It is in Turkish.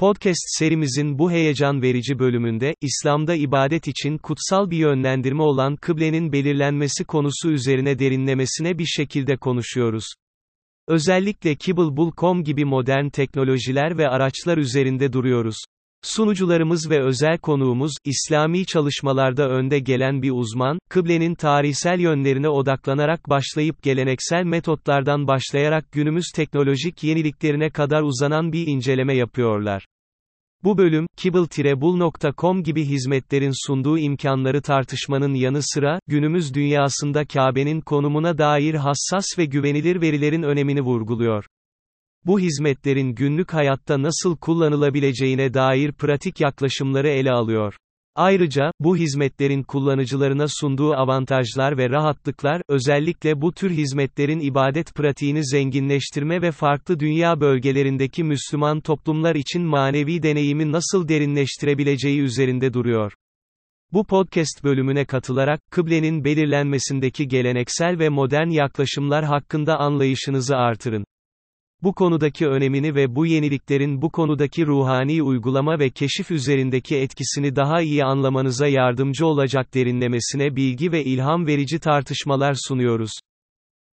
Podcast serimizin bu heyecan verici bölümünde, İslam'da ibadet için kutsal bir yönlendirme olan kıblenin belirlenmesi konusu üzerine derinlemesine bir şekilde konuşuyoruz. Özellikle Kibble.com gibi modern teknolojiler ve araçlar üzerinde duruyoruz. Sunucularımız ve özel konuğumuz, İslami çalışmalarda önde gelen bir uzman, kıblenin tarihsel yönlerine odaklanarak başlayıp geleneksel metotlardan başlayarak günümüz teknolojik yeniliklerine kadar uzanan bir inceleme yapıyorlar. Bu bölüm, kibble-bul.com gibi hizmetlerin sunduğu imkanları tartışmanın yanı sıra, günümüz dünyasında Kabe'nin konumuna dair hassas ve güvenilir verilerin önemini vurguluyor. Bu hizmetlerin günlük hayatta nasıl kullanılabileceğine dair pratik yaklaşımları ele alıyor. Ayrıca, bu hizmetlerin kullanıcılarına sunduğu avantajlar ve rahatlıklar, özellikle bu tür hizmetlerin ibadet pratiğini zenginleştirme ve farklı dünya bölgelerindeki Müslüman toplumlar için manevi deneyimi nasıl derinleştirebileceği üzerinde duruyor. Bu podcast bölümüne katılarak, kıblenin belirlenmesindeki geleneksel ve modern yaklaşımlar hakkında anlayışınızı artırın. Bu konudaki önemini ve bu yeniliklerin bu konudaki ruhani uygulama ve keşif üzerindeki etkisini daha iyi anlamanıza yardımcı olacak derinlemesine bilgi ve ilham verici tartışmalar sunuyoruz.